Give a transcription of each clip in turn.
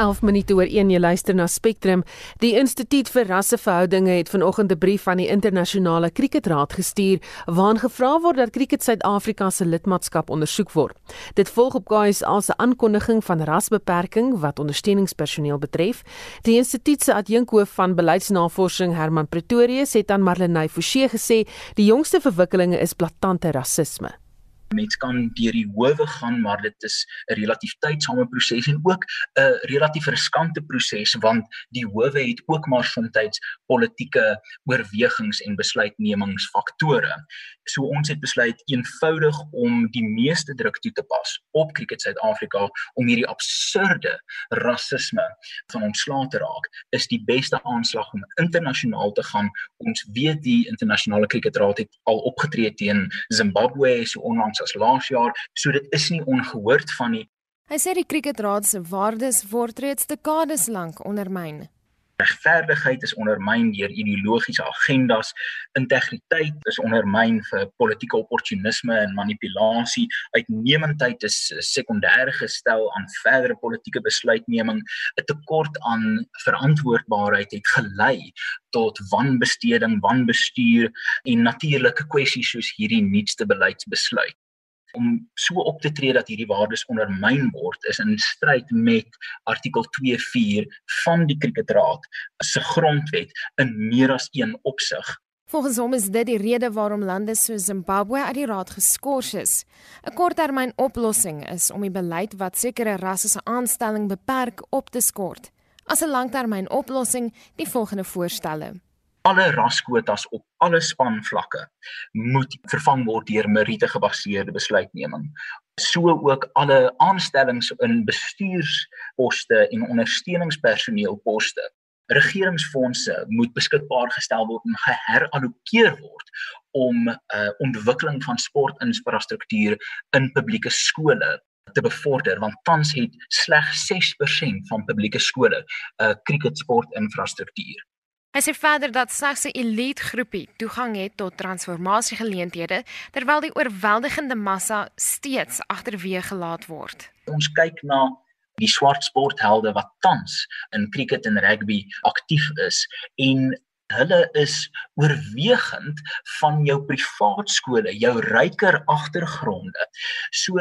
11 minute oor 1 jy luister na Spectrum. Die Instituut vir Rasseverhoudinge het vanoggend 'n brief aan die internasionale kriketraad gestuur waarin gevra word dat Kriket Suid-Afrika se lidmaatskap ondersoek word. Dit volg op KSA se aankondiging van rasbeperking wat ondersteuningspersoneel betref. Die instituut se adjunkhoof van beleidsnavorsing Herman Pretorius het aan Marlenae Forsie gesê die jongste verwikkelinge is blaatante rasisme mens kan deur die howe gaan maar dit is 'n relatief tydsame proses en ook 'n relatief riskante proses want die howe het ook maar soms politieke oorwegings en besluitnemingsfaktore. So ons het besluit eenvoudig om die meeste druk toe te pas op Cricket Suid-Afrika om hierdie absurde rasisme van ontslae te raak. Is die beste aanslag om internasionaal te gaan. Ons weet die internasionale kriketraad het al opgetree teen Zimbabwe so onlangs as laas jaar, so dit is nie ongehoord van nie. Hy sê die kriketraad se waardes word reeds dekades lank ondermyn. Regverdigheid is ondermyn deur ideologiese agendas, integriteit is ondermyn vir politieke opportunisme en manipulasie, uitnemendheid is sekondêr gestel aan verdere politieke besluitneming, 'n tekort aan verantwoordbaarheid het gelei tot wanbesteding, wanbestuur en natuurlike kwessies soos hierdie nuutste beleidsbesluit om so op te tree dat hierdie waardes ondermyn word is in stryd met artikel 24 van die kriketraad se grondwet in meer as een opsig. Volgens hom is dit die rede waarom lande so Zimbabwe uit die raad geskort is. 'n Korttermyn oplossing is om die beleid wat sekere rasse se aanstelling beperk op te skort. As 'n langtermyn oplossing, die volgende voorstelle: alle raskwotas op alle spanvlakke moet vervang word deur meriete gebaseerde besluitneming. So ook alle aanstellings in bestuursposte en ondersteuningspersoneelposte. Regeringsfondse moet beskikbaar gestel word en geherallokeer word om uh, ontwikkeling van sportinfrastruktuur in publieke skole te bevorder want tans het slegs 6% van publieke skole 'n uh, cricketsportinfrastruktuur. Hy sê verder dat slegs 'n elite groepie toegang het tot transformasiegeleenthede terwyl die oorweldigende massa steeds agterweë gelaat word. Ons kyk na die swart sporthelde wat tans in cricket en rugby aktief is en hulle is oorwegend van jou privaat skole, jou ryker agtergronde. So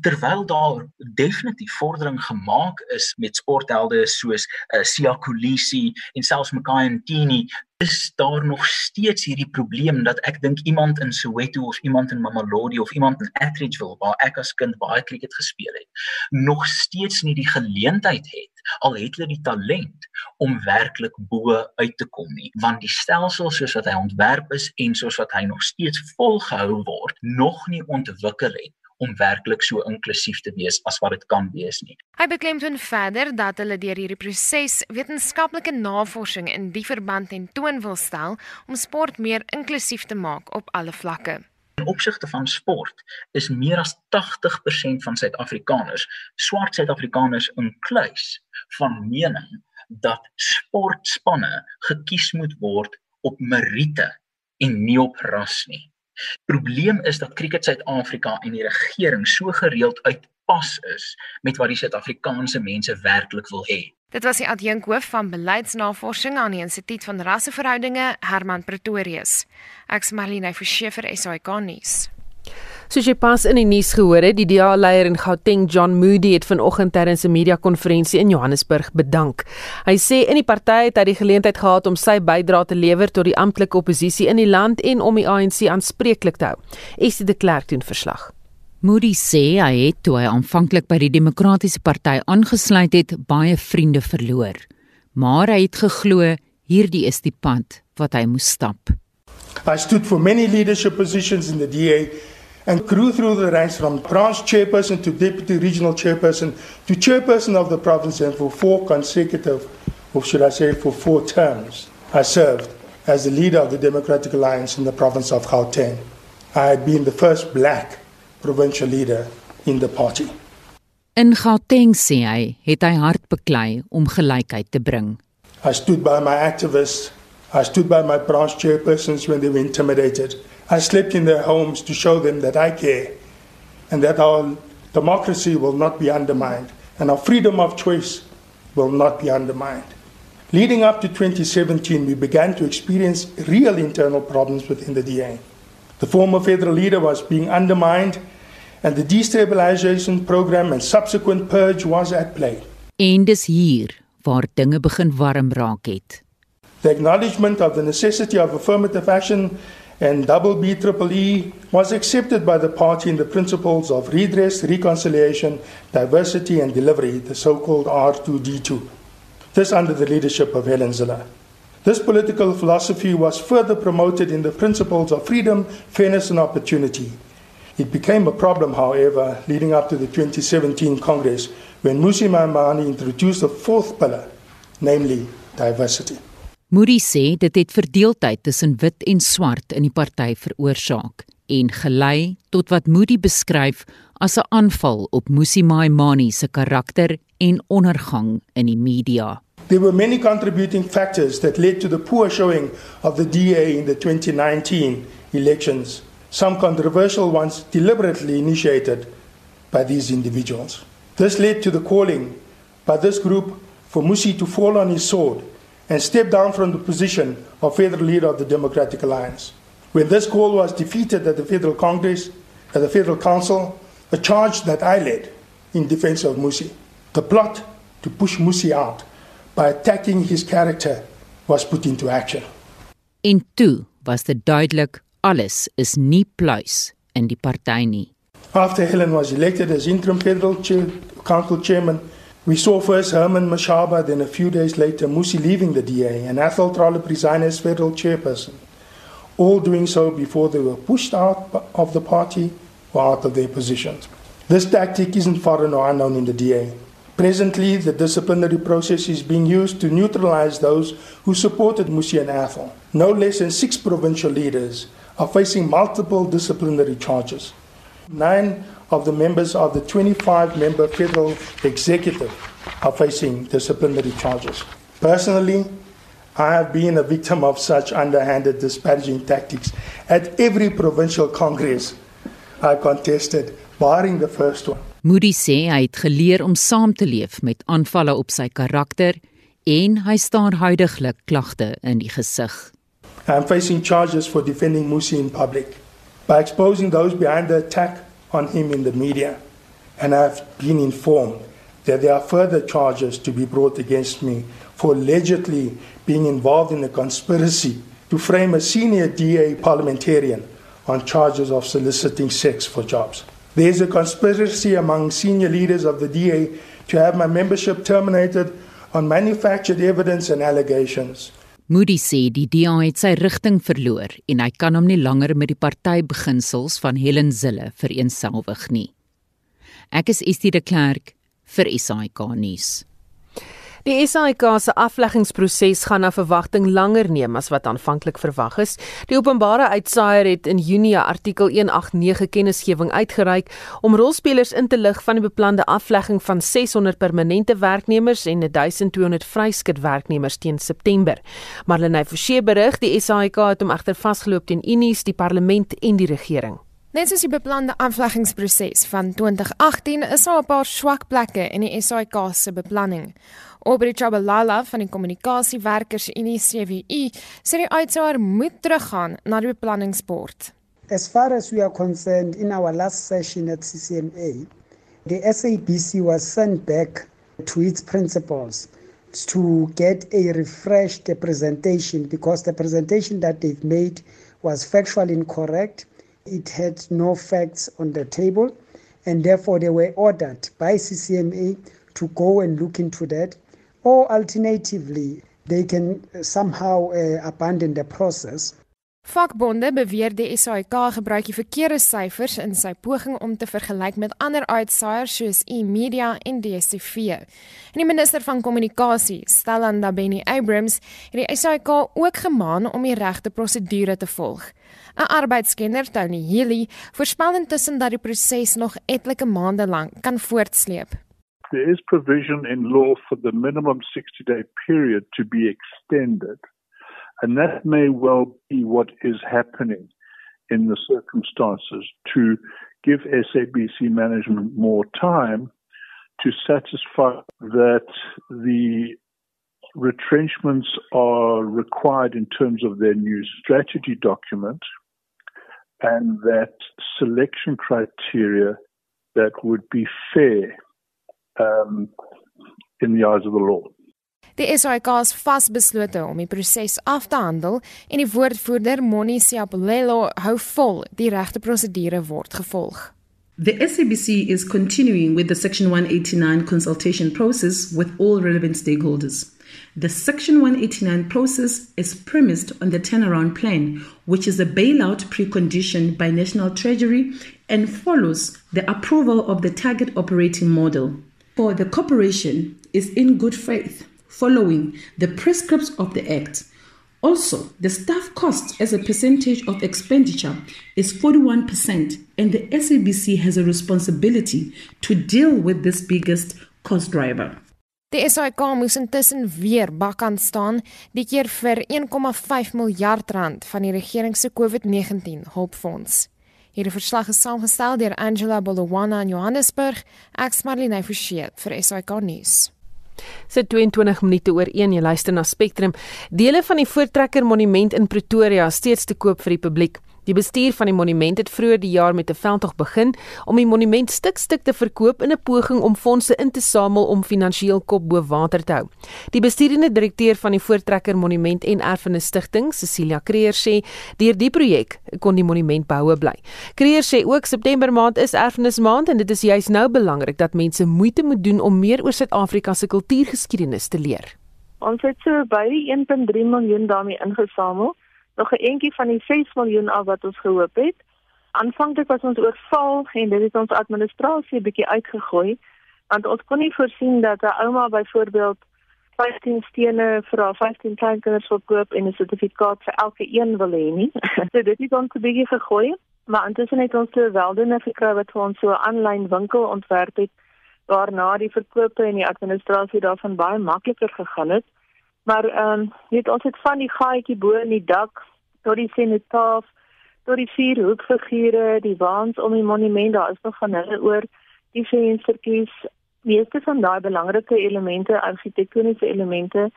terwyl daar definitief vordering gemaak is met sporthelde soos uh, Sia Kolisi en selfs Makai Ntini is daar nog steeds hierdie probleem dat ek dink iemand in Soweto of iemand in Mamelodi of iemand in Atteridgeville waar ek as kind baie cricket gespeel het nog steeds nie die geleentheid het al het hulle die talent om werklik bo uit te kom nie. Want die stelsel soos wat hy ontwerp is en soos wat hy nog steeds volgehou word nog nie ontwikkel het om werklik so inklusief te wees as wat dit kan wees nie. Hy beklemtoon verder dat hulle deur hierdie proses wetenskaplike navorsing in die verband en toon wil stel om sport meer inklusief te maak op alle vlakke. In opsigte van sport is meer as 80% van Suid-Afrikaners, swart Suid-Afrikaners inkluis, van mening dat sportspanne gekies moet word op meriete en nie op ras nie. Probleem is dat Cricket Suid-Afrika en die regering so gereeld uitpas is met wat die Suid-Afrikaanse mense werklik wil hê. Dit was die adjunkhoof van beleidsnavorsing aan die Instituut van Rasseverhoudinge, Herman Pretorius. Ek's Marlene Forsiefer, SAK nuus. Soos jy pas in die nuus gehoor het, die DA-leier in Gauteng, John Moody, het vanoggend terwyl 'n media-konferensie in Johannesburg bedank. Hy sê in die party het hy die geleentheid gehad om sy bydrae te lewer tot die amptelike oppositie in die land en om die ANC aanspreeklik te hou. Esie de Klerk doen verslag. Moody sê hy het toe hy aanvanklik by die Demokratiese Party aangesluit het, baie vriende verloor. Maar hy het geglo hierdie is die pad wat hy moes stap. I stood for many leadership positions in the DA and grew through the ranks from branch chairperson to deputy regional chairperson to chairperson of the province and for four consecutive, or should I say for four terms, I served as the leader of the Democratic Alliance in the province of Gauteng. I had been the first black provincial leader in the party. In Gauteng sê hy, het hy hard beklei om gelykheid te bring. I stood by my activists, I stood by my branch chairpersons when they were intimidated. I slept in their homes to show them that I care and that our democracy will not be undermined and our freedom of choice will not be undermined. Leading up to 2017, we began to experience real internal problems within the DA. The former federal leader was being undermined, and the destabilization program and subsequent purge was at play. En dis hier waar dinge begin warm raak het. The acknowledgement of the necessity of affirmative action and double B triple E was accepted by the party in the principles of redress, reconciliation, diversity and delivery, the so-called R2D2. This under the leadership of Helen Ziller. This political philosophy was further promoted in the principles of freedom, fairness and opportunity. It became a problem, however, leading up to the 2017 Congress when Musi Maimani introduced a fourth pillar, namely diversity. Moody sê dit het verdeeldheid tussen wit en swart in die party veroorsaak en gelei tot wat Moody beskryf as 'n aanval op Musi Maimani se karakter en ondergang in die media. There were many contributing factors that led to the poor showing of the DA in the 2019 elections, some controversial ones deliberately initiated by these individuals. This led to the calling by this group for Musi to fall on his sword and step down from the position of federal leader of the Democratic Alliance. When this call was defeated at the Federal Congress, at the Federal Council, a charge that I led in defense of Musi, the plot to push Musi out by attacking his character was put into action. En toe was dit duidelik alles is nie pluis in die party nie. After Helen was elected as interim federal chair, council chairman, We saw first Herman Mashaba, then a few days later Musi leaving the DA and Athol Trollop resign as federal chairperson, all doing so before they were pushed out of the party or out of their positions. This tactic isn't foreign or unknown in the DA. Presently, the disciplinary process is being used to neutralize those who supported Musi and Athol. No less than six provincial leaders are facing multiple disciplinary charges. Nine of the members of the 25 member federal executive are facing disciplinary charges. Personally, I have been a victim of such underhanded disparaging tactics at every provincial congress I contested, barring the first one. Moody sê hy het geleer om saam te leef met aanvalle op sy karakter en hy staar huidigelik klagte in die gesig. I am facing charges for defending Musi in public by exposing those behind the attack on him in the media, and I've been informed that there are further charges to be brought against me for allegedly being involved in a conspiracy to frame a senior DA parliamentarian on charges of soliciting sex for jobs. There's a conspiracy among senior leaders of the DA to have my membership terminated on manufactured evidence and allegations. Moody sê die DA het sy rigting verloor en hy kan hom nie langer met die partybeginsels van Helen Zille vereenselwig nie. Ek is Estie de Klerk vir SAK nuus. Die SAIK se afleggingsproses gaan na verwagting langer neem as wat aanvanklik verwag is. Die openbare uitsaaier het in Junie artikel 189 kennisgewing uitgereik om rolspelers in te lig van die beplande aflegging van 600 permanente werknemers en 1200 vryskut werknemers teen September. Marlene Forsie berig die SAIK het hom egter vasgeloop teen Unies, die parlement en die regering. Net soos die beplande afleggingsproses van 2018 is daar 'n paar swak plekke in die SAIK se beplanning. Aubrey Chabalala van die Kommunikasiewerkers Unie CWU sê die uitsaar moet teruggaan na die beplanningsbord. As far as we are concerned in our last session at CCMA, the SABC was sent back to its principles to get a refreshed presentation because the presentation that they've made was factually incorrect. It had no facts on the table and therefore they were ordered by CCMA to go and look into that or alternatively they can somehow uh, abandon the process. Vakbonde beweer die SAIK gebruik die verkeerde syfers in sy poging om te vergelyk met ander uitsaaiers soos eMedia en DStv. En die minister van kommunikasie, Stellan Dabeni Abrams, het die SAIK ook gemaan om die regte prosedure te volg. 'n Arbeidskenner, Tony Healy, voorspel intussen dat die proses nog etlike maande lank kan voortsleep. there is provision in law for the minimum 60 day period to be extended. And that may well be what is happening in the circumstances to give SABC management more time to satisfy that the retrenchments are required in terms of their new strategy document and that selection criteria that would be fair um, in the eyes of the law. Die SAIK is vasbeslote om die proses af te handel en die woordvoerder Moni Siapolelo hou vol die regte prosedure word gevolg. The SABC is continuing with the Section 189 consultation process with all relevant stakeholders. The Section 189 process is premised on the turnaround plan, which is a bailout precondition by National Treasury and follows the approval of the target operating model. For the corporation is in good faith following the prescripts of the Act. Also, the staff cost as a percentage of expenditure is 41%, and the SABC has a responsibility to deal with this biggest cost driver. Die SAIK moes intussen weer bakkant staan, die keer vir 1,5 miljard rand van die regering se COVID-19 hulpfonds. Hierdie verslag is saamgestel deur Angela Bolowana in Johannesburg, ek's Marlene Forsie vir SAIK nuus. Sit 22 minute oor 1 jy luister na Spectrum. Dele van die Voortrekker Monument in Pretoria steeds te koop vir die publiek. Die bestuur van die monument het vroeër die jaar met 'n veldtog begin om die monument stuk stuk te verkoop in 'n poging om fondse in te samel om finansiëel kop bo water te hou. Die bestuurende direkteur van die Voortrekker Monument en Erfenis Stichting, Cecilia Creer sê, deur die projek kon die monument behoue bly. Creer sê ook September maand is Erfenis maand en dit is juis nou belangrik dat mense moeite moet doen om meer oor Suid-Afrika se kultuurgeskiedenis te leer. Ons het so by 1.3 miljoen daarmee ingesamel nog 'n entjie van die 6 miljoen af wat ons gehoop het. Aanvanklik was ons oorval en dit het ons administrasie bietjie uitgegooi want ons kon nie voorsien dat 'n ouma byvoorbeeld 15 stene vir haar 15 kleinkinders wil koop en 'n sertifikaat vir elke een wil hê nie. so dit het ons 'n bietjie gegooi, maar intussen het ons so weldoener gekry wat vir ons so 'n aanlyn winkel ontwerp het waarna die verkope en die administrasie daarvan baie makliker gegaan het. Maar ehm um, weet ons het van die gaatjie bo in die dak tot die senotaaf tot die vier hoekfigure, die waans om die monument, daar is nog van hulle oor die venstertjies. Meeste van daai belangrike elemente, argitektoniese elemente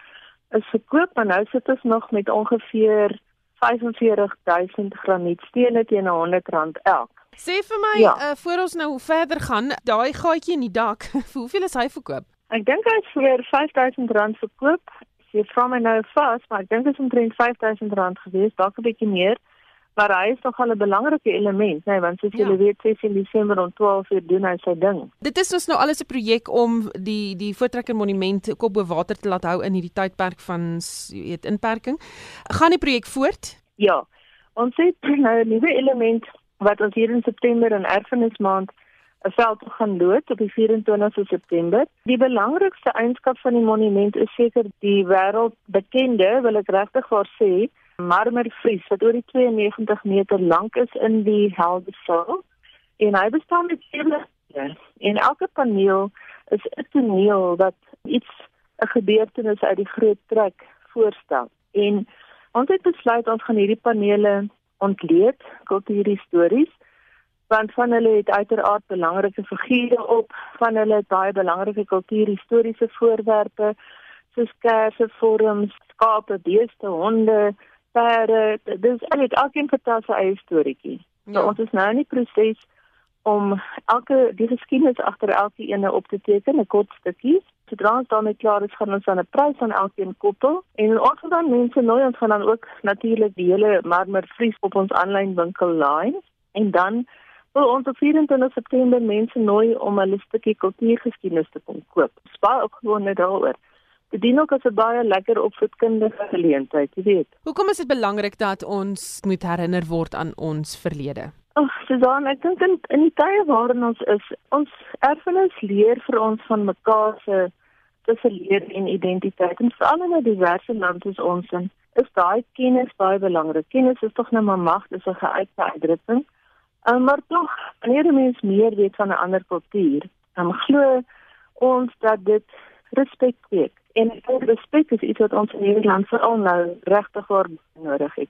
is verkoop, maar nou sit ons nog met ongeveer 45000 granietstene teen R100 elk. Sê vir my, ja. uh, voor ons nou verder gaan, daai gaatjie in die dak, vir hoeveel is hy verkoop? Ek dink hy is vir R5000 verkoop jy vra my nou vas, maar ek dink dit is omtrent R5000 gewees, dalk 'n bietjie meer. Maar hy is nog 'n belangrike element, nee, want soos ja. julle weet, 16 Desember om 12 uur doen hy sy ding. Dit is ons nou alles 'n projek om die die Voortrekker Monument kop bo water te laat hou in hierdie tydperk van weet inperking. Gaan die projek voort? Ja. Ons het nou 'n nuwe element wat ons hier in September in Erfenismaand 'n veld gaan lood op die 24ste September. Die belangrikste eienskap van die monument is seker die wêreldbekende, wil ek regtig vir sê, marmervries wat oor die 92 meter lank is in die Heldesaal. En hy bestaan uit layers. En elke paneel is 'n toneel wat iets 'n gebeurtenis uit die groot trek voorstel. En ons het besluit ons gaan hierdie panele ontleed kultuurhistories want van hulle het uiteraard belangrike figure op van hulle het baie belangrike kultuurhistoriese voorwerpe soos kersse, vorms, skape, beeste, honde, perde. Dis eintlik elkeen vertel sy eie storieetjie. Ja. So ons is nou in die proses om elke die geskiedenis agter elke ene op te teken, 'n kort stukkie. Sodra ons daarmee klaar is, gaan ons dan 'n prys aan elkeen koppel en ons gaan dan mense nooi ons gaan dan ook natuurlik die hele marmer vries op ons aanlyn winkel laai en dan wil ons op 24 September mense nooi om hulle stukkie kultuurgeskiedenis te kom koop. Ook gewoon net daaroor. Dit dien ook as 'n baie lekker opvoedkundige geleentheid, jy weet. Hoekom is dit belangrik dat ons moet herinner word aan ons verlede? Ag, Susan, ek dink in, in die tye waarin ons is, ons erfenis leer vir ons van mekaar se se verlede en identiteit en veral in 'n diverse land soos ons in. Is daai kennis baie belangrik. Kennis is tog nou maar mag, dis 'n geuite uitdrukking. Um, maar tog, wanneer 'n mens meer weet van 'n ander kultuur, dan glo ons dat dit respek kweek. En respek is iets wat ons in Nederland veral nou regtig nodig het.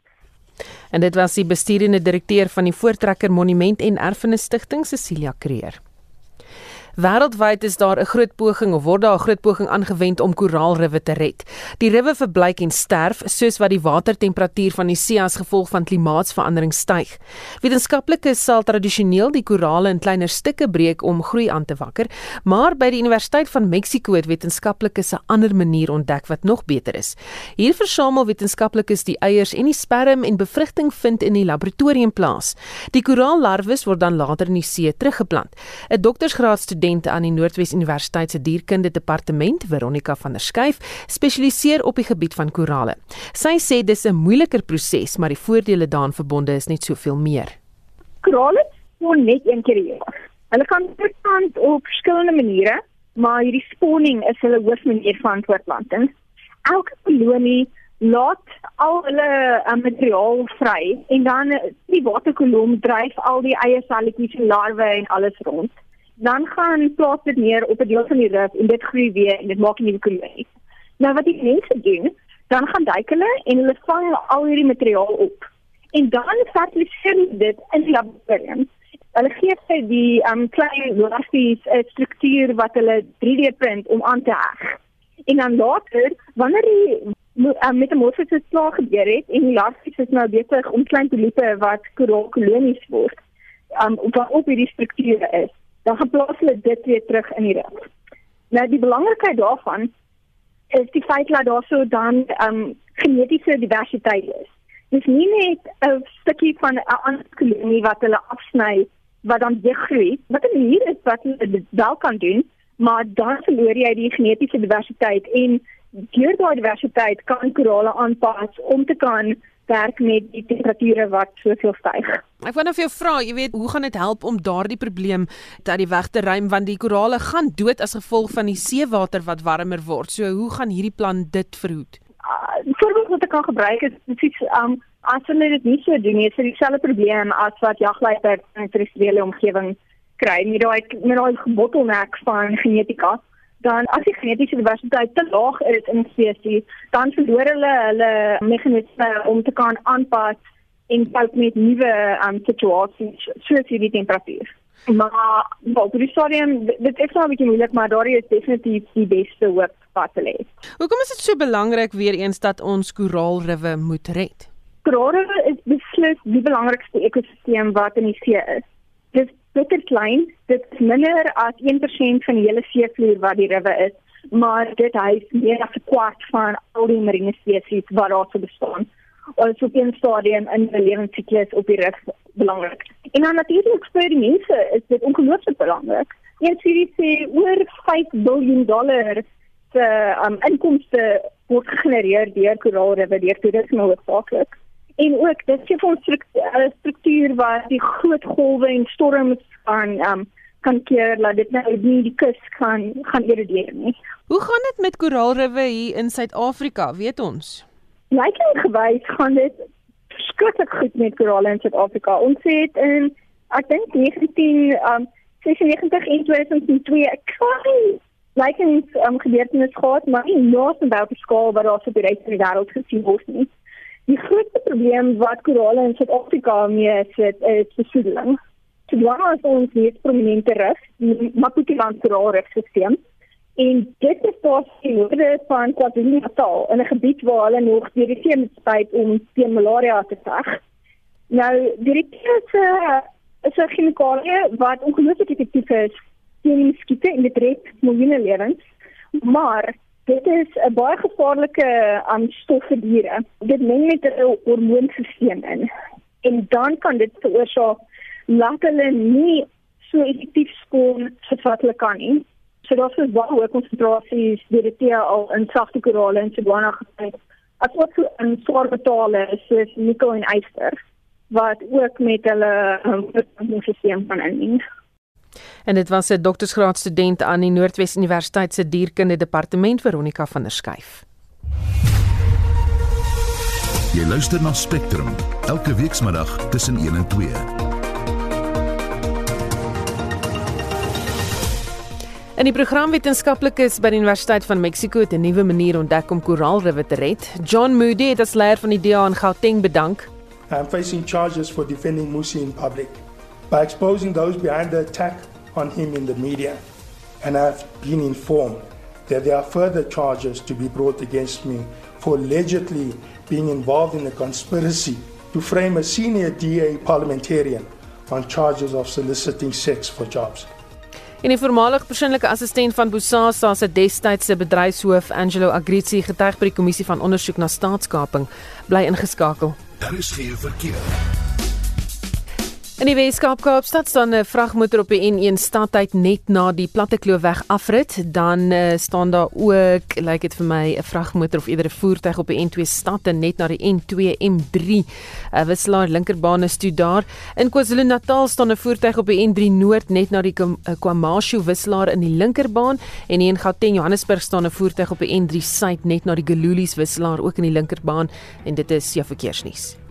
En dit was die bestuurende direkteur van die Voortrekker Monument en Erfenis Stichting, Cecilia Creer. Wêreldwyd is daar 'n groot poging of word daar 'n groot poging aangewend om koraalriwe te red. Die riwe verbleik en sterf soos wat die watertemperatuur van die see as gevolg van klimaatsverandering styg. Wetenskaplikes sal tradisioneel die korale in kleiner stukke breek om groei aan te wakker, maar by die Universiteit van Mexiko het wetenskaplikes 'n ander manier ontdek wat nog beter is. Hier versamel wetenskaplikes die eiers en die sperm en bevrugting vind in die laboratorium plaas. Die koraallarwes word dan later in die see teruggeplant. 'n Doktorsgraad student aan die Noordwes Universiteit se dierkunde departement, Veronica van der Schuyf, spesialiseer op die gebied van korale. Sy sê dis 'n moeiliker proses, maar die voordele daaraan verbonde is net soveel meer. Korale spoon net een keer per jaar. Hulle kan voortplant op verskillende maniere, maar hierdie spawning is hulle hoofmanier van voortplanting. Elke kolonie laat al hulle uh, materiaal vry en dan uh, die waterkolom dryf al die eie selletjies en larwe en alles rond. Dan gaan plaas dit neer op 'n deel van die rif en dit groei weer en dit maak 'n nuwe kolonie. Nou wat die mense doen, dan gaan duik hulle en hulle vang al hierdie materiaal op. En dan fertiliseer hulle dit in die laboratorium. Hulle gee vir die um, klein larfies 'n struktuur wat hulle 3D print om aan te heg. En dan later, wanneer die uh, metamorfose klaar gebeur het en die larfies is nou besig om klein poliepe wat koraalkolonies word, um, op op hierdie strukture is, dan geplaas hulle dit weer terug in die rif. Nou die belangrikheid daarvan is die feit dat daar so dan um, genetiese diversiteit is. Dis nie net 'n stukkie van 'n ander kolonie wat hulle afsny wat dan weer groei. Wat hier is wat hulle wel kan doen, maar dan verloor jy die genetiese diversiteit en deur daai diversiteit kan korale aanpas om te kan werk met die temperature wat soveel styg. Ek wou nou vir jou vra, jy weet, hoe gaan dit help om daardie probleem uit die weg te ruim want die korale gaan dood as gevolg van die seewater wat warmer word. So hoe gaan hierdie plan dit verhoed? Uh, Voorbeeld wat ek kan gebruik is presies um as hulle dit nie so doen nie, is dit dieselfde probleem as wat jagluiperd in 'n terrestriële omgewing kry. Met daai met daai bottleneck van genetika dan as die genetiese diversiteit te laag is in spesies, dan verloor hulle hulle meganisme om te kan aanpas en cope met nuwe um, situasies soos hierdie temperatuur. Maar wel, die stadium dit is nou 'n bietjie moeilik, maar daar is definitief die beste hoop wat hulle het. Hoekom is dit so belangrik weer eens dat ons koraalriwe moet red? Koraalriwe is beslis die belangrikste ekosisteem wat in die see is. Dit bitter klein. Dit is minder as 1% van die hele seevloer wat die rivier is, maar dit huis meer as 'n kwart van al die marine spesies wat daar sou bestaan. Ons op 'n stadium in die lewensiklus op die rif belangrik. En dan natuurlik vir die mense is dit ongelooflik belangrik. Een studie sê oor 5 miljard dollar se um, inkomste word gegenereer deur koraalrivier toerisme hoofsaaklik en ook dit gee vir ons 'n eh, struktuur waar die groot golwe en storms van um, kan keer dat dit nou nie die kus kan gaan erodeer nie. Hoe gaan dit met koraalriwe hier in Suid-Afrika, weet ons? Lyk like gewys gaan dit skrikkelik goed met korale in Suid-Afrika. Ons het in ek dink 19 um 96 en 2002 'n klein lykens um, gebeurtenis gehad, maar nie nou so baie op skaal wat daar so bereik in die wêreld gesien word nie. Die grootste probleem wat korale in Suid-Afrika mee sit, is besoedeling. Sodra ons hier prominente rif, die Maputo-land koraalrifstelsel, en dit is pas in oorde van KwaZulu-Natal, in 'n gebied waar hulle nog deur die see spuit om teen malaria te veg. Nou, die is 'n chemikalie wat ongelooflik effektief is teen skiete en dit red miljoene lewens, maar Dit is 'n baie gevaarlike um, stof vir diere. Dit meng met 'n hormoonstelsel in. En dan kan dit veroorsaak dat hulle nie so effektief skoon hulle kan nie. So daar is baie hoë konsentrasies DDT al in sagte korale en Sibwana gevind. As wat so 'n swaar metale soos nikkel en yster wat ook met hulle um, hormoonstelsel van inmeng. En dit was 'n doktorsgraad student aan die Noordwes Universiteit se dierkunde departement Veronica van der Schuyf. Jy luister na Spectrum elke weekmiddag tussen 1 en 2. En die programwetenskaplikes by die Universiteit van Mexiko het 'n nuwe manier ontdek om koraalriwe te red. John Moody het as leier van die DA in Gauteng bedank. I'm facing charges for defending Musi in public by exposing those behind the attack on him in the media. and I've been informed that there are further charges to be brought against me for allegedly being involved in a conspiracy to frame a senior DA parliamentarian on charges of soliciting sex for jobs. En die voormalige persoonlike assistent van Bosasa se destydse bedryfshoof Angelo Agrizi getuig by die kommissie van ondersoek na staatskaping bly ingeskakel. Daar is geen verkeer. In die Weskaap Kaapstad staan 'n vragmotor op die N1 stadtyd net na die Plattekloofweg afrit, dan uh, staan daar ook, lyk like dit vir my, 'n vragmotor of eerder 'n voertuig op die N2 stad en net na die N2 M3. 'n uh, Wisselaar linkerbaan is toe daar. In KwaZulu-Natal staan 'n voertuig op die N3 Noord net na die uh, KwaMashu wisselaar in die linkerbaan en in Gauteng Johannesburg staan 'n voertuig op die N3 Suid net na die Gululies wisselaar ook in die linkerbaan en dit is jou verkeersnuus.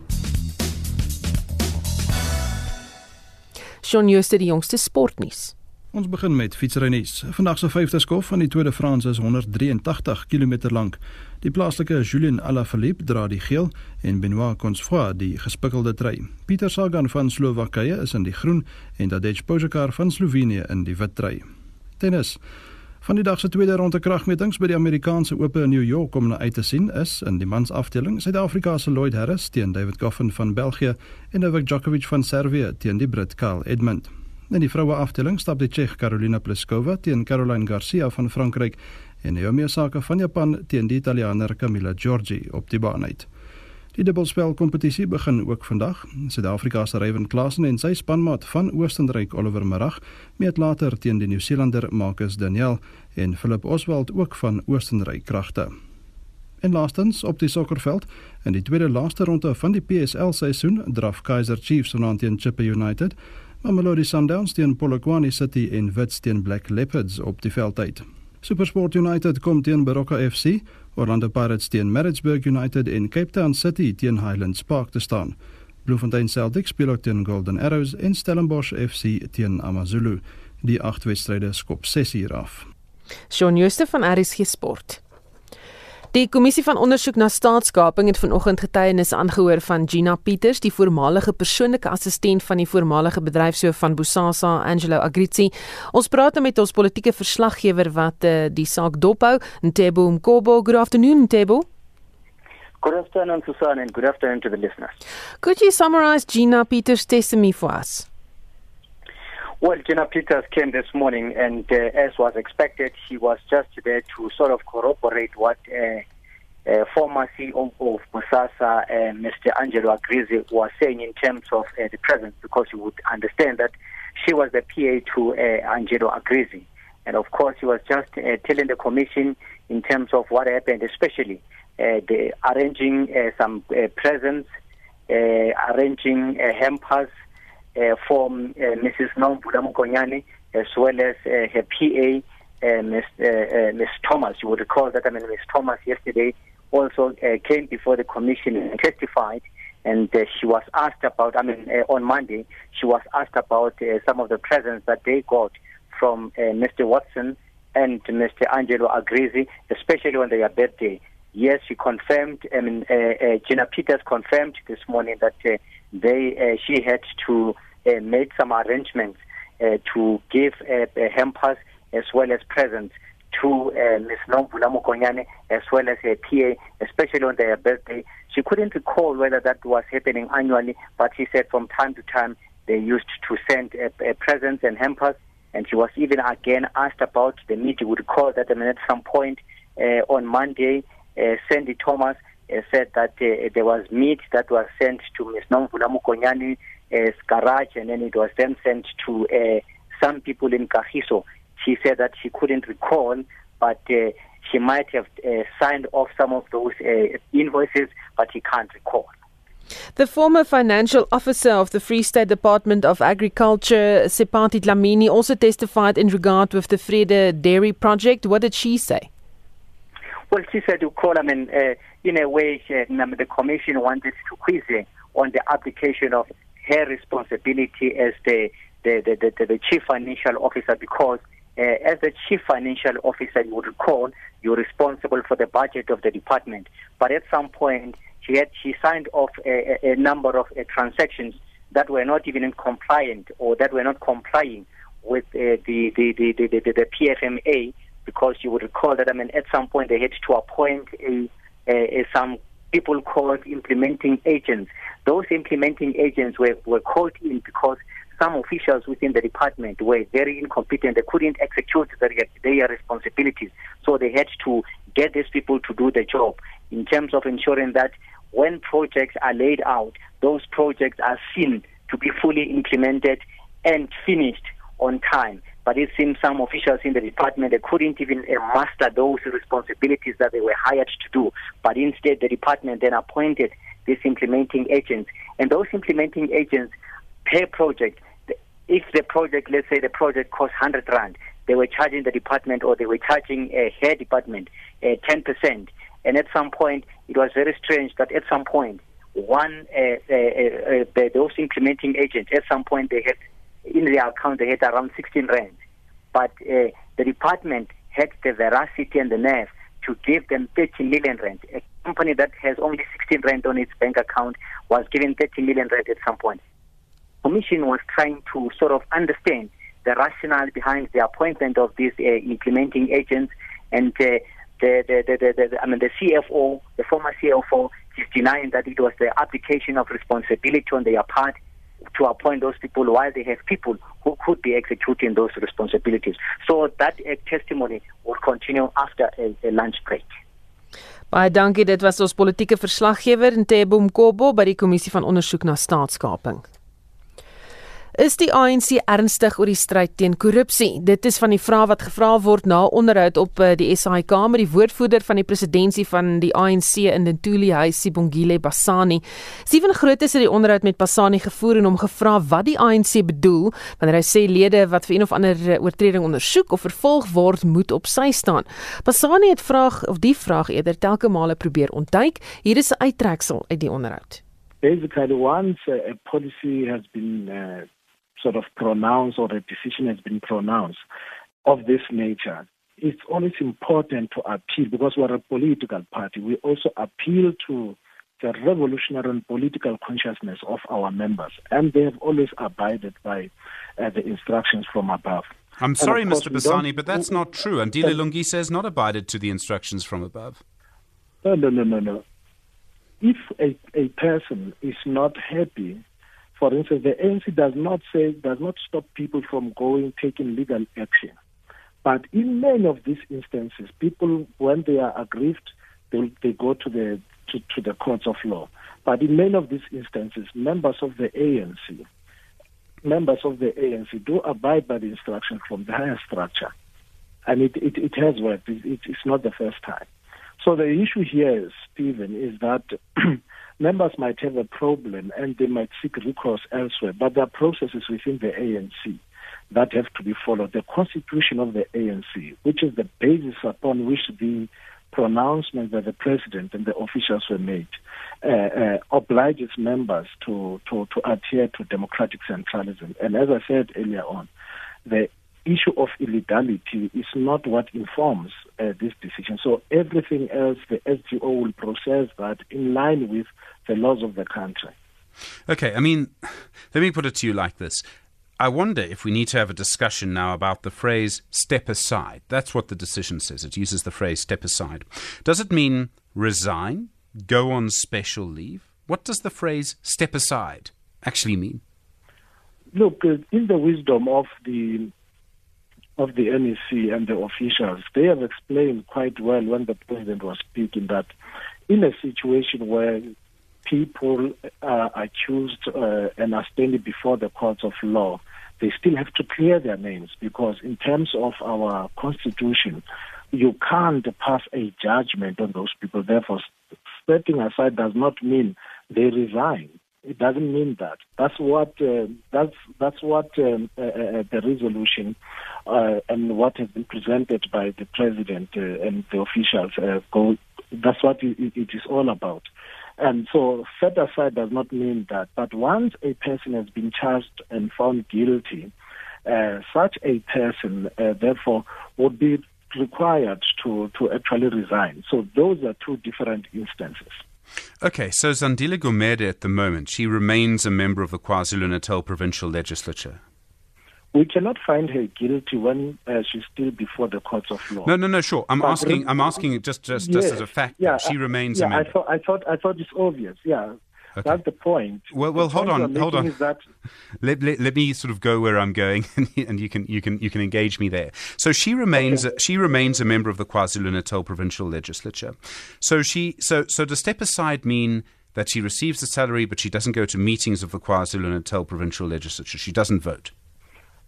Shaun Jooste die jongste sportnuus. Ons begin met fietsrynuus. Vandag se vyfde skof van die Tour de France is 183 km lank. Die plaaslike Julien Alaphilippe dra die geel en Benoit Consfoy die gespikkelde trui. Pieter Sagan van Slowakye is in die groen en Tadej Pogačar van Slovenië in die wit trui. Tennis. Van die dag se tweede ronde kragmetings by die Amerikaanse Ope in New York om na uit te sien is in die mansafdeling Suid-Afrika se Lloyd Harris teen David Goffin van België en Novak Djokovic van Servië teen die Brit Carl Edmund. In die vroue afdeling stap die Tsjeeg Karolina Pliskova teen Caroline Garcia van Frankryk en Naomi Osaka van Japan teen die Italianer Camilla Giorgi op die baan uit. Die dubbelspel kompetisie begin ook vandag. Suid-Afrika se Ryan Klassen en sy spanmaat van Oostenryk Oliver Marag meet later teen die Nieu-Seelander Marcus Daniel en Philip Oswald ook van Oostenryk kragte. En laastens op die sokkerveld in die tweede laaste ronde van die PSL seisoen draf Kaizer Chiefs aan teen Chippa United, Mamelodi Sundowns teen Polokwane City en Wits teen Black Leopards op die veld uit. SuperSport United kom teen Baroka FC Orlando Pirates teen Maritzburg United en Cape Town City teen Highlands Park te staan. Bloemfontein Celtics speel ook teen Golden Arrows en Stellenbosch FC teen AmaZulu. Die agt wedstryde skop 6 uur af. Shaun Jooste van RSG Sport. Die kommissie van ondersoek na staatskaping het vanoggend getuienis aangehoor van Gina Pieters, die voormalige persoonlike assistent van die voormalige bedryfshoof van Bosasa, Angelo Agrizi. Ons praat met ons politieke verslaggewer wat uh, die saak dophou, Ntebo Mkobo. Good afternoon, Ntebo. Good afternoon, Susan, and good afternoon to the listeners. Could you summarize Gina Pieters' testimony for us? Well, Gina Peters came this morning, and uh, as was expected, she was just there to sort of corroborate what uh, uh, former CEO of Musasa, uh, Mr. Angelo Agrizi, was saying in terms of uh, the presence, because you would understand that she was the PA to uh, Angelo Agrizi. And of course, he was just telling the commission in terms of what happened, especially the arranging some presents, arranging hampers from uh, Mrs. Nombula Mukonyane as well as uh, her PA, Ms. Ms. Thomas. You would recall that I mean, Ms. Thomas yesterday also came before the commission and testified. And uh, she was asked about, I mean, uh, on Monday, she was asked about uh, some of the presents that they got from Mr. Watson and Mr. Angelo Agrizi, especially on their birthday. Yes, she confirmed, I mean, Gina Peters confirmed this morning that they uh, she had to uh, make some arrangements uh, to give hampers as well as presents to uh, Ms. Nombula Mukonyane as well as her PA, especially on their birthday. She couldn't recall whether that was happening annually, but she said from time to time they used to send uh, presents and hampers. And she was even again asked about the meeting. Would recall that I mean, at some point uh, on Monday, uh, Sandy Thomas said that uh, there was meat that was sent to Ms. Nomvula Mukonyani's garage and then it was then sent to uh, some people in Kahiso. She said that she couldn't recall, but uh, she might have uh, signed off some of those uh, invoices, but she can't recall. The former financial officer of the Free State Department of Agriculture, Sepati Dlamini, also testified in regard with the Vrede Dairy Project. What did she say? Well, she said to call, I mean, uh, in a way, she, the commission wanted to quiz her on the application of her responsibility as the, the, the, the, the chief financial officer because uh, as the chief financial officer, you would recall, you're responsible for the budget of the department. But at some point, she had she signed off a, a number of uh, transactions that were not even compliant or that were not complying with uh, the, the, the, the, the, the PFMA because you would recall that I mean at some point they had to appoint a, a, a some people called implementing agents. Those implementing agents were, were called in because some officials within the department were very incompetent. They couldn't execute their, their responsibilities. So they had to get these people to do the job in terms of ensuring that when projects are laid out, those projects are seen to be fully implemented and finished on time. But it seems some officials in the department they couldn't even uh, master those responsibilities that they were hired to do. But instead, the department then appointed these implementing agents, and those implementing agents per project. If the project, let's say the project costs 100 rand, they were charging the department or they were charging a hair department uh, 10%. And at some point, it was very strange that at some point, one uh, uh, uh, uh those implementing agents, at some point they had in their account they had around 16 rand, but uh, the department had the veracity and the nerve to give them 30 million rand. A company that has only 16 rand on its bank account was given 30 million rand at some point. Commission was trying to sort of understand the rationale behind the appointment of these uh, implementing agents and uh, the, the, the, the, the, I mean, the CFO, the former CFO, is denying that it was the application of responsibility on their part to appoint those people while they have people who could be executing those responsibilities. So that uh, testimony will continue after a, a lunch break. Baie dankie, dit was ons politieke verslaggewer Ntebo Mkobo by die kommissie van ondersoek na staatskaping. Is die ANC ernstig oor die stryd teen korrupsie? Dit is van die vrae wat gevra word na onderhoud op eh, die SAIK met die woordvoerder van die presidentskap van die ANC in Ntuli Sibongile Basani. Steven Groot het die onderhoud met Basani gevoer en hom gevra wat die ANC bedoel wanneer hy sê lede wat vir een of ander eh, oortreding ondersoek of vervolg word, moet op sy staan. Basani het vraag of die vraag eerder telke male probeer ontduik. Hier is 'n uittreksel uit die onderhoud. Basically once a policy has been uh, sort of pronounced or a decision has been pronounced of this nature, it's always important to appeal because we're a political party. We also appeal to the revolutionary and political consciousness of our members, and they have always abided by uh, the instructions from above. I'm sorry, Mr. Basani, but that's not true. And Dile Lungi says not abided to the instructions from above. No, no, no, no, no. If a, a person is not happy for instance, the ANC does not say, does not stop people from going, taking legal action. But in many of these instances, people, when they are aggrieved, they, they go to the, to, to the courts of law. But in many of these instances, members of the ANC, members of the ANC do abide by the instruction from the higher structure. And it, it, it has worked. It, it, it's not the first time. So the issue here, Stephen, is that members might have a problem and they might seek recourse elsewhere, but there are processes within the ANC that have to be followed. The constitution of the ANC, which is the basis upon which the pronouncement by the president and the officials were made, uh, uh, obliges members to, to, to adhere to democratic centralism. And as I said earlier on, the issue of illegality is not what informs uh, this decision. So everything else, the SGO will process that in line with the laws of the country. Okay, I mean, let me put it to you like this. I wonder if we need to have a discussion now about the phrase step aside. That's what the decision says. It uses the phrase step aside. Does it mean resign, go on special leave? What does the phrase step aside actually mean? Look, uh, in the wisdom of the of the NEC and the officials, they have explained quite well when the president was speaking that in a situation where people are accused uh, and are standing before the courts of law, they still have to clear their names because, in terms of our constitution, you can't pass a judgment on those people. Therefore, stepping aside does not mean they resign. It doesn't mean that. That's what uh, that's that's what um, uh, uh, the resolution uh, and what has been presented by the president uh, and the officials uh, go. That's what it, it is all about. And so, set aside does not mean that. But once a person has been charged and found guilty, such a person, therefore, would be required to to actually resign. So those are two different instances. Okay, so Zandile Gumede at the moment, she remains a member of the KwaZulu Natal provincial legislature. we cannot find her guilty when uh, she's still before the courts of law. No, no, no. Sure, I'm but asking. I'm asking just, just, yes, just as a fact. Yeah, she remains. Yeah, I thought, I thought, I thought it's obvious. Yeah, Okay. That's the point. Well, well, hold on, hold on. That... Let, let, let, me sort of go where I'm going, and you can you can you can engage me there. So she remains okay. she remains a member of the KwaZulu Natal provincial legislature. So she so so to step aside mean that she receives a salary, but she doesn't go to meetings of the KwaZulu Natal provincial legislature. She doesn't vote.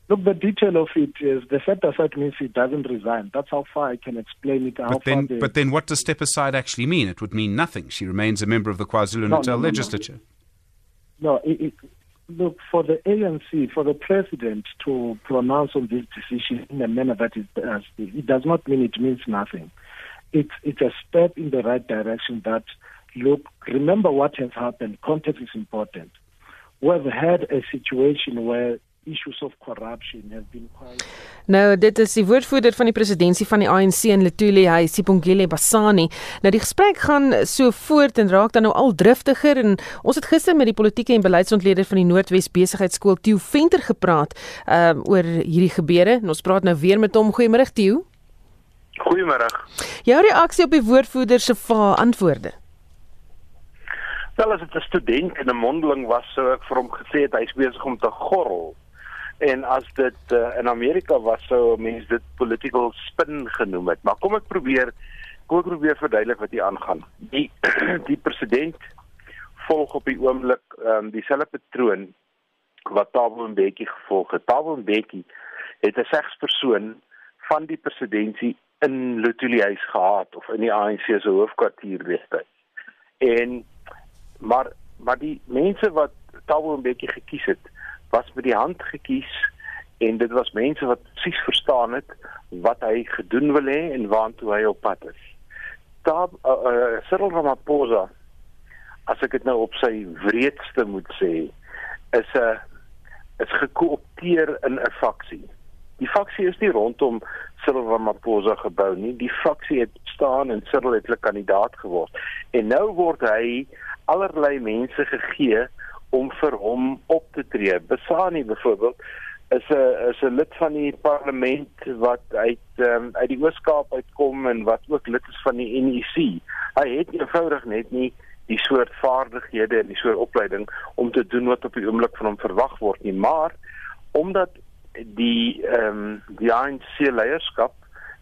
Look, the detail of it is the step aside means he doesn't resign. That's how far I can explain it. But then, they... but then, what does step aside actually mean? It would mean nothing. She remains a member of the KwaZulu Natal no, no, legislature. No, it, it, look for the ANC, for the president to pronounce on this decision in a manner that it does. It does not mean it means nothing. It's it's a step in the right direction. That look, remember what has happened. Context is important. We've had a situation where issues of corruption have been quite Nou dit is die woordvoerder van die presidentskap van die ANC in Letuli, hy Sipongile Basani. Nou die gesprek gaan so voort en raak dan nou al driftiger en ons het gister met die politieke en beleidsontleder van die Noordwes Besigheidsskool Tieu Venter gepraat um, oor hierdie gebeure. En ons praat nou weer met hom. Goeiemôre Tieu. Goeiemôre. Jou reaksie op die woordvoerder se antwoorde? Wel as dit 'n student in 'n mondeling was, sou ek vir hom gesê het hy's besig om te gorrel. En as dit uh, in Amerika was sou mense dit political spin genoem het. Maar kom ek probeer kom ek probeer verduidelik wat hier aangaan. Die die president volg op die oomblik um, dieselfde patroon wat Thabo Mbeki gevolg het. Thabo Mbeki het 'n sekspersoon van die presidentskap in Lutuli huis gehad of in die ANC se hoofkwartier destyds. En maar maar die mense wat Thabo Mbeki gekies het, was met die hand gekies en dit was mense wat presies verstaan het wat hy gedoen wil hê en waartoe hy op pad is. Daar uh, uh, Cyril Ramaphosa as ek dit nou op sy wreedste moet sê is 'n uh, is gekoopteer in 'n faksie. Die faksie is nie rondom Cyril Ramaphosa gebou nie. Die faksie het staan en Cyril het 'n kandidaat geword. En nou word hy allerlei mense gegee om vir hom op te tree. Besani byvoorbeeld is 'n is 'n lid van die parlement wat uit um, uit die Oos-Kaap uitkom en wat ook lid is van die NEC. Hy het eenvoudig net nie die soort vaardighede en die soort opleiding om te doen wat op die oomblik van hom verwag word nie, maar omdat die ehm um, die ANC leierskap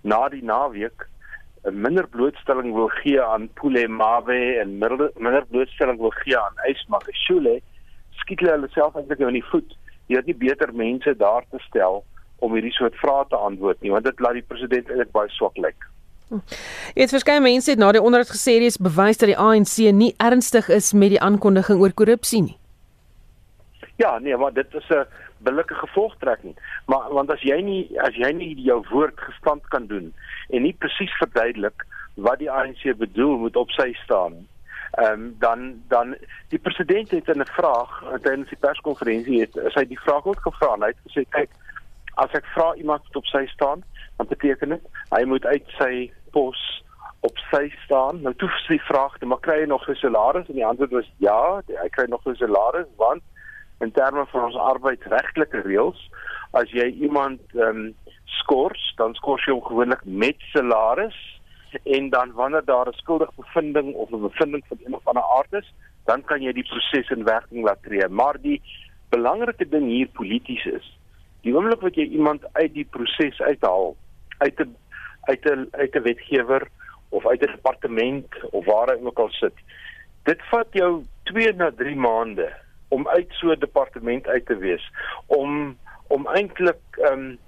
na die naweek 'n minder blootstelling wil gee aan Pule Mawe en minder, minder blootstelling wil gee aan Ysmagashule skiet hulle hulle self eintlik nou in die voet. Het nie beter mense daar te stel om hierdie soort vrae te antwoord nie, want dit laat die president eintlik baie swak lyk. Dit verskeie mense het na die onderhoud gesê dis bewys dat die ANC nie ernstig is met die aankondiging oor korrupsie nie. Ja, nee, maar dit is 'n billike gevolgtrekking. Maar want as jy nie as jy nie jou woord gestand kan doen en nie presies verduidelik wat die ANC bedoel moet op sy staan ehm um, dan dan die president het 'n vraag tydens die perskonferensie het sy die vraag ook gevra en hy het gesê kyk as ek vra iemand wat op sy staan dan beteken dit hy moet uit sy pos op sy staan. Nou toe sy vraag maar kry hy nog 'n salaris? En die antwoord was ja hy kry nog 'n salaris want in terme van ons arbeidsregtelike reëls as jy iemand ehm um, skors dan skors jy hom gewoonlik met salaris en dan wanneer daar 'n skuldige bevinding of 'n bevinding van een of ander aard is, dan kan jy die proses in werking laat tree. Maar die belangrike ding hier polities is, die oomblik wat jy iemand uit die proses uithaal, uit 'n uit 'n uit 'n wetgewer of uit 'n departement of waar hy ook al sit, dit vat jou 2 na 3 maande om uit so 'n departement uit te wees om om eintlik ehm um,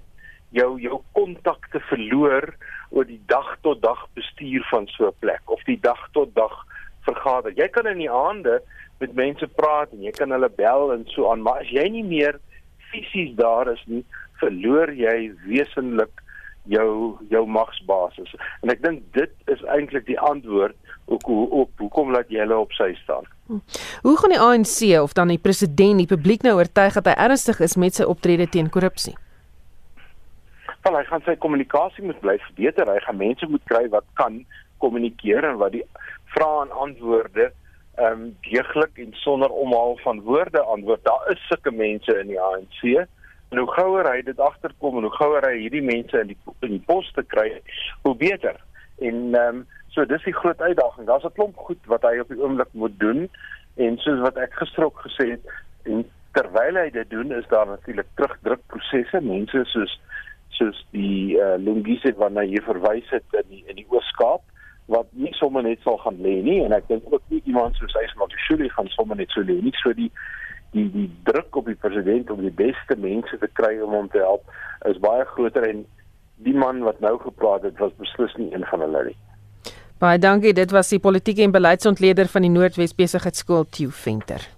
jou jou kontak te verloor oor die dag tot dag bestuur van so 'n plek of die dag tot dag vergader. Jy kan in die aande met mense praat en jy kan hulle bel en so aan, maar as jy nie meer fisies daar is nie, verloor jy wesenlik jou jou magsbasis. En ek dink dit is eintlik die antwoord op hoe op hoekom laat jy hulle op sy staan. Hm. Hoe gaan die ANC of dan die president die publiek nou oortuig dat hy ernstig is met sy optrede teen korrupsie? Wel hy gaan sy kommunikasie moet bly verbeter. Hy gaan mense moet kry wat kan kommunikeer en wat die vrae en antwoorde ehm um, deeglik en sonder omhaal van woorde antwoord. Daar is sulke mense in die ANC. En hoe gouer hy dit agterkom en hoe gouer hy hierdie mense in die in die pos te kry, hoe beter. En ehm um, so dis die groot uitdaging. Daar's 'n klomp goed wat hy op die oomblik moet doen en soos wat ek gister ook gesê het en terwyl hy dit doen is daar natuurlik terugdrukprosesse. Mense soos soos die uh, Lungise waarna jy verwys het in die, in die Oos-Kaap wat nie sommer net sal gaan lê nie en ek dink ook nie iemand soos hy se Magashule gaan sommer net so lê nie. So die die die druk op die president om die beste mense te kry om hom te help is baie groter en die man wat nou gepraat het was beslis nie een van hulle nie. Baie dankie, dit was die politieke en beleidsontleder van die Noordwes Besigheidsskool Tieu Venter.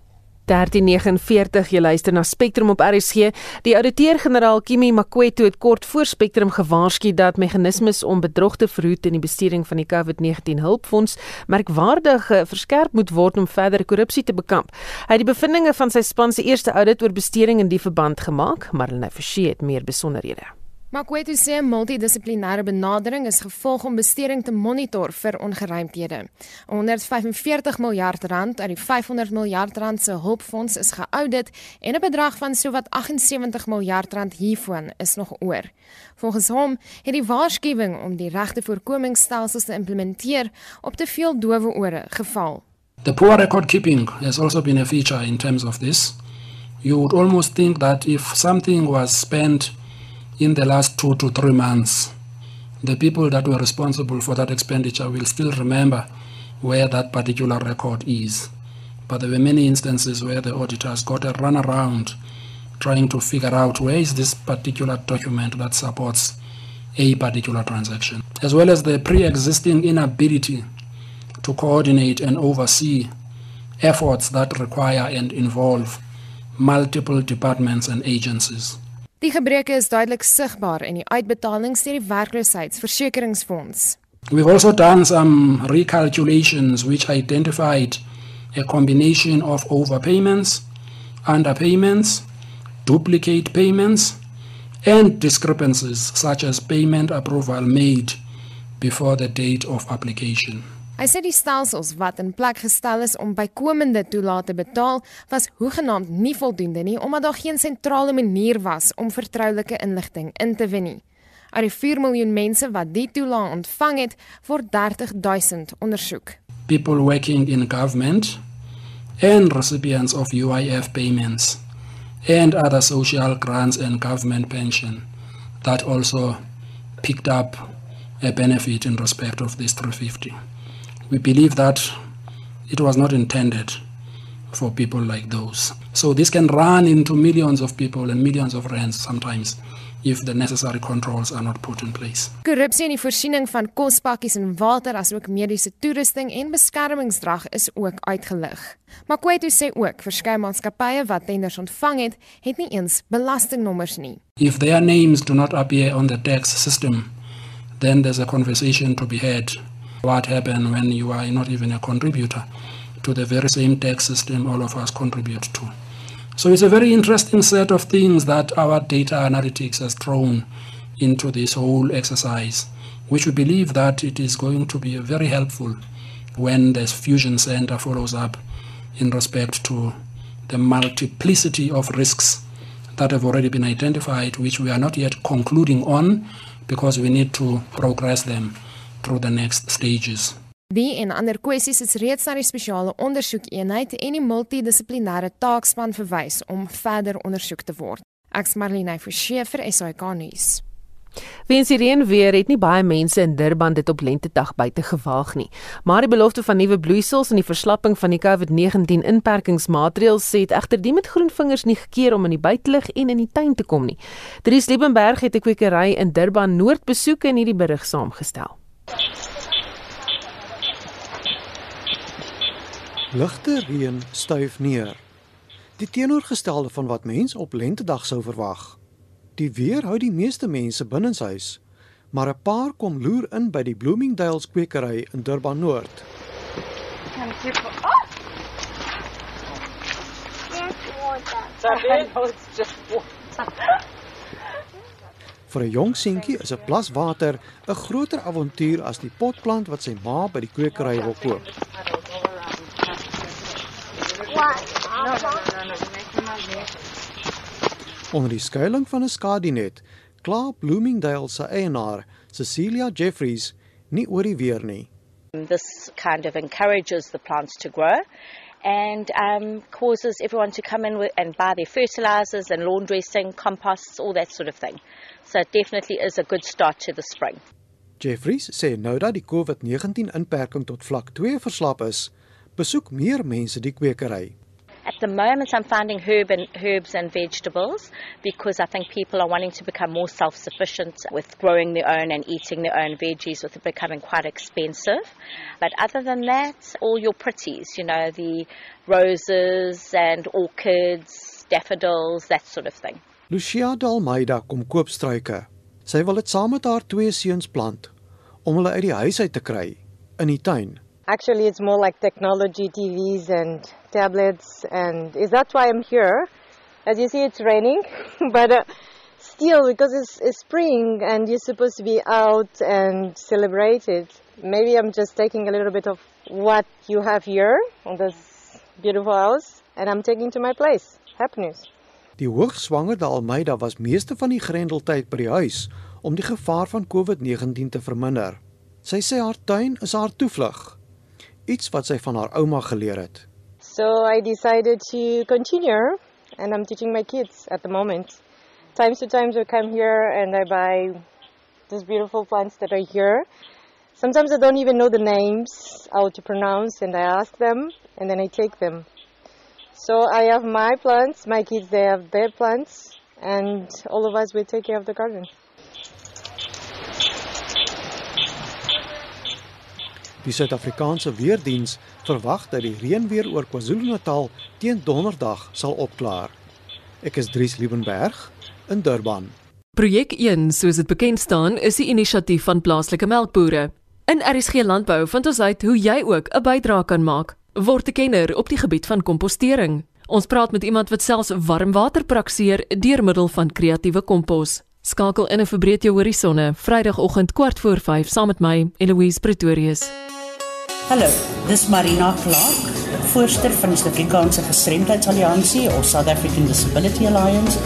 1349 jy luister na Spectrum op RSG. Die ouditeur-generaal Kimi Makweto het kort voor Spectrum gewaarsku dat meganismes om bedrog te verhoed in die bestuuring van die COVID-19 hulpfonds merkwaardig verskerp moet word om verdere korrupsie te bekamp. Hy het die bevindinge van sy span se eerste audit oor bestuuring in die verband gemaak, maar hulle verskei het meer besonderhede. Makwetu sê 'n multidissiplinêre benadering is gevolg om besteding te monitor vir ongeruimthede. 145 miljard rand uit die 500 miljard rand se hulpfonds is geaudit en 'n bedrag van sowat 78 miljard rand hiervan is nog oor. Volgens hom het die waarskuwing om die regte voorkomingsstelsels te implementeer op te veel dowe ore geval. The poor record keeping has also been a feature in terms of this. You would almost think that if something was spent in the last two to three months, the people that were responsible for that expenditure will still remember where that particular record is. But there were many instances where the auditors got a runaround trying to figure out where is this particular document that supports a particular transaction, as well as the pre existing inability to coordinate and oversee efforts that require and involve multiple departments and agencies. Die gebreke is duidelik sigbaar in die uitbetalings deur die werkloosheidsversekeringsfonds. We've also done some recalculations which identified a combination of overpayments, underpayments, duplicate payments, and discrepancies such as payment approval made before the date of application. Hy sê die stelsels wat in plek gestel is om bykomende toelate betaal was hoegenaamd nie voldoende nie omdat daar geen sentrale manier was om vertroulike inligting in te win nie. Uit die 4 miljoen mense wat die toelaat ontvang het, word 30000 ondersoek. People working in government and recipients of UIF payments and other social grants and government pension that also picked up a benefit in respect of this 350. We believe that it was not intended for people like those. So this can run into millions of people and millions of rands sometimes if the necessary controls are not put in place. Korrupsie in die voorsiening van kospakkies en water asook mediese toerusting en beskermingsdrag is ook uitgelig. Makwetu sê ook verskeie maatskappye wat tenders ontvang het, het nie eens belastingnommers nie. If their names do not appear on the tax system, then there's a conversation to be had what happens when you are not even a contributor to the very same tax system all of us contribute to. So it's a very interesting set of things that our data analytics has thrown into this whole exercise, which we believe that it is going to be very helpful when the Fusion Center follows up in respect to the multiplicity of risks that have already been identified, which we are not yet concluding on because we need to progress them through the next stages. Die en ander kwessies is reeds na die spesiale ondersoekeenheid en die multidissiplinêre taakspan verwys om verder ondersoek te word. Ek's Marlene Forsie vir SAK nuus. Weens die reën weer het nie baie mense in Durban dit op lentedag buite gewaag nie. Maar die belofte van nuwe bloeisels en die verslapping van die COVID-19 inperkingsmaatreëls sê dit egter die met groen vingers nie gekeer om in die buitelug en in die tuin te kom nie. Dries Liebenberg het 'n kwekery in Durban Noord besoek en hierdie berig saamgestel. Ligte reën stuif neer. Die teenoorgestelde van wat mens op lentedag sou verwag. Die weer hou die meeste mense binnenshuis, maar 'n paar kom loer in by die Bloomingdale's kwekery in Durban Noord. Kan jy vir oh! That's water. Vir 'n jong seentjie is 'n plas water 'n groter avontuur as die potplant wat sy ma by die kwekery wil koop. Onder die skuilings van 'n skadinet kla Bloomingdale se eienaar, Cecilia Jeffries, nie oor die weer nie. This kind of encourages the plants to grow and um, causes everyone to come in with, and buy their fertilizers and lawn dressing, composts, all that sort of thing. So it definitely is a good start to the spring. Jeffries sê nou dat die COVID-19 inperking tot vlak 2 verslap is, besoek meer mense die kwekery. At the moment, I'm finding herb and herbs and vegetables because I think people are wanting to become more self-sufficient with growing their own and eating their own veggies, with it becoming quite expensive. But other than that, all your pretties, you know, the roses and orchids, daffodils, that sort of thing. Lucia Dalmeida kom koop struike. Sy wil dit saam met haar twee seuns plant om hulle uit die huis uit te kry in die tuin. Actually, it's more like technology, TVs and tablets, and is that why I'm here? As you see, it's raining, but uh, still, because it's, it's spring and you're supposed to be out and celebrate it, maybe I'm just taking a little bit of what you have here on this beautiful house, and I'm taking to my place. Happiness. Die hoogswangerde Almeida was meeste van die grendeltyd by die huis om die gevaar van COVID-19 te verminder. Sy sê haar tuin is haar toevlug iets wat sy van haar ouma geleer het. So I decided to continue and I'm teaching my kids at the moment. Times to times I come here and I buy these beautiful plants that are here. Sometimes I don't even know the names, how to pronounce, and I ask them, and then I take them. So I have my plants, my kids they have their plants, and all of us we take care of the garden. Die Suid-Afrikaanse Weerdiens verwag dat die reënweer oor KwaZulu-Natal teen Donderdag sal opklaar. Ek is Dries Liebenberg in Durban. Projek 1, soos dit bekend staan, is 'n inisiatief van plaaslike melkbooie. In RSG Landbou vind ons uit hoe jy ook 'n bydrae kan maak. Word 'n kenner op die gebied van kompostering. Ons praat met iemand wat selfs warm water prakseer deur middel van kreatiewe kompos. Skakel in 'n verbreed jou horisonne, Vrydagoggend kwart voor 5 saam met my, Eloise Pretorius. Hallo, dis Marina Clark, voorsteur van die Suid-Afrikaanse Gestremdheidsalliansie of South African Disability Alliance.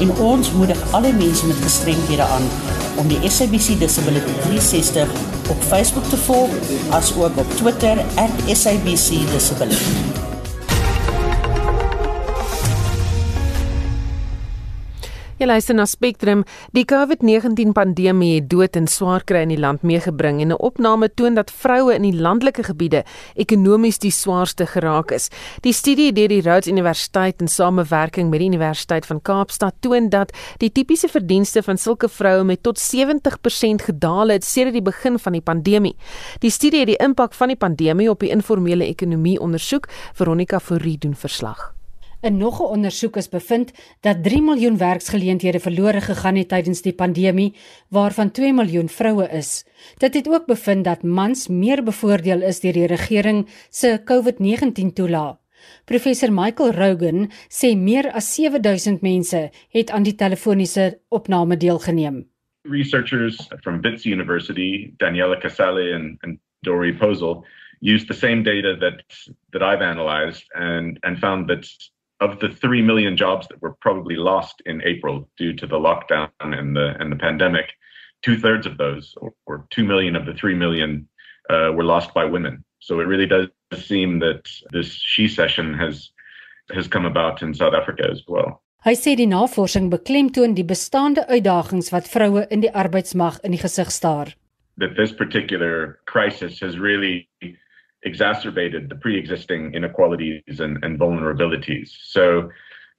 En ons moedig alle mense met gestremdhede aan om die SABC Disability 360 op Facebook te volg, asook op Twitter @SABCDisability. Jy luister na Spectrum. Die COVID-19 pandemie het dood en swaar kry in die land meegebring en 'n opname toon dat vroue in die landelike gebiede ekonomies die swaarste geraak is. Die studie deur die Rhodes Universiteit in samewerking met die Universiteit van Kaapstad toon dat die tipiese verdienste van sulke vroue met tot 70% gedaal het sedert die begin van die pandemie. Die studie het die impak van die pandemie op die informele ekonomie ondersoek. Veronica Fourie doen verslag. In nog 'n ondersoek is bevind dat 3 miljoen werksgeleenthede verlore gegaan het tydens die pandemie, waarvan 2 miljoen vroue is. Dit het ook bevind dat mans meer bevoordeel is deur die regering se COVID-19 toelaag. Professor Michael Rogan sê meer as 7000 mense het aan die telefoniese opname deelgeneem. Researchers from Wits University, Daniela Casale and, and Dori Posel, used the same data that that I've analyzed and and found that of the 3 million jobs that were probably lost in April due to the lockdown and the and the pandemic, two thirds of those, or, or 2 million of the 3 million, uh, were lost by women. So it really does seem that this she session has has come about in South Africa as well. Hy sê die navorsing beklemtoon die bestaande uitdagings wat vroue in die arbeidsmag in die gesig staar. That this particular crisis has really exacerbated the pre-existing inequalities and, and vulnerabilities. So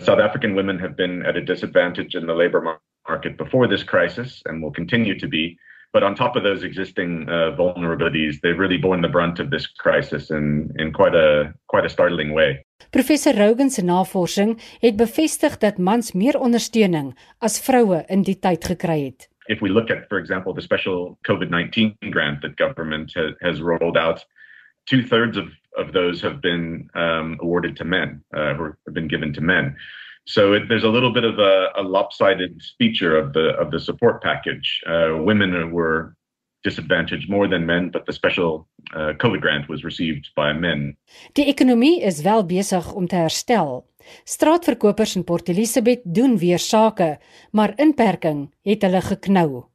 South African women have been at a disadvantage in the labor market before this crisis and will continue to be. But on top of those existing uh, vulnerabilities, they've really borne the brunt of this crisis in, in quite a quite a startling way. Professor Rogan se navorsing het bevestig dat mans meer ondersteuning as vroue in die tyd gekry het. If we look at for example the special COVID-19 grant that government ha has rolled out, two thirds of, of those have been um, awarded to men, uh, or have been given to men. So it, there's a little bit of a, a, lopsided feature of the of the support package. Uh, women were disadvantaged more than men, but the special uh, COVID grant was received by men. Die ekonomie is wel besig om te herstel. Straatverkopers in Port Elizabeth doen weer sake, maar inperking het hulle geknou.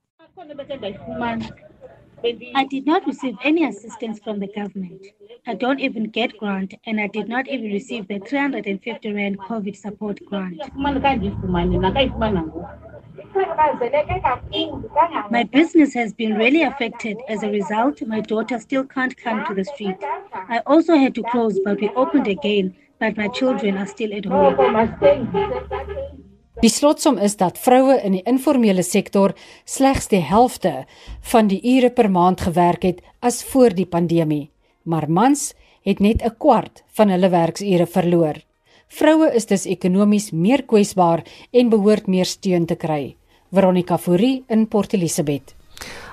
I did not receive any assistance from the government. I don't even get grant and I did not even receive the 350 rand COVID support grant. My business has been really affected. As a result, my daughter still can't come to the street. I also had to close, but we opened again, but my children are still at home. Die slotsom is dat vroue in die informele sektor slegs die helfte van die ure per maand gewerk het as voor die pandemie, maar mans het net 'n kwart van hulle werksure verloor. Vroue is dus ekonomies meer kwesbaar en behoort meer steun te kry. Veronica Fourie in Port Elizabeth.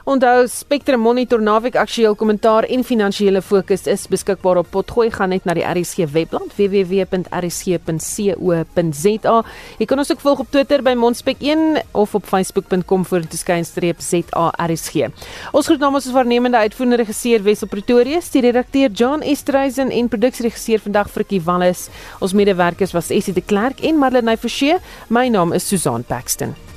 Onthou Spectrum Monitor naweek aktueel kommentaar en finansiële fokus is beskikbaar op Potgooi gaan net na die RSG webblad www.rsg.co.za. Jy kan ons ook volg op Twitter by Monspek1 of op facebook.com vorentoe skynstreep ZARSG. Ons groet namens ons waarnemende uitvoerende regisseur Wessel Pretorius, die redakteur John Estreisen en produksieregisseur vandag Frikkie Wallis. Ons medewerkers was Essie de Klerk en Marlenae Forsie. My naam is Susan Paxton.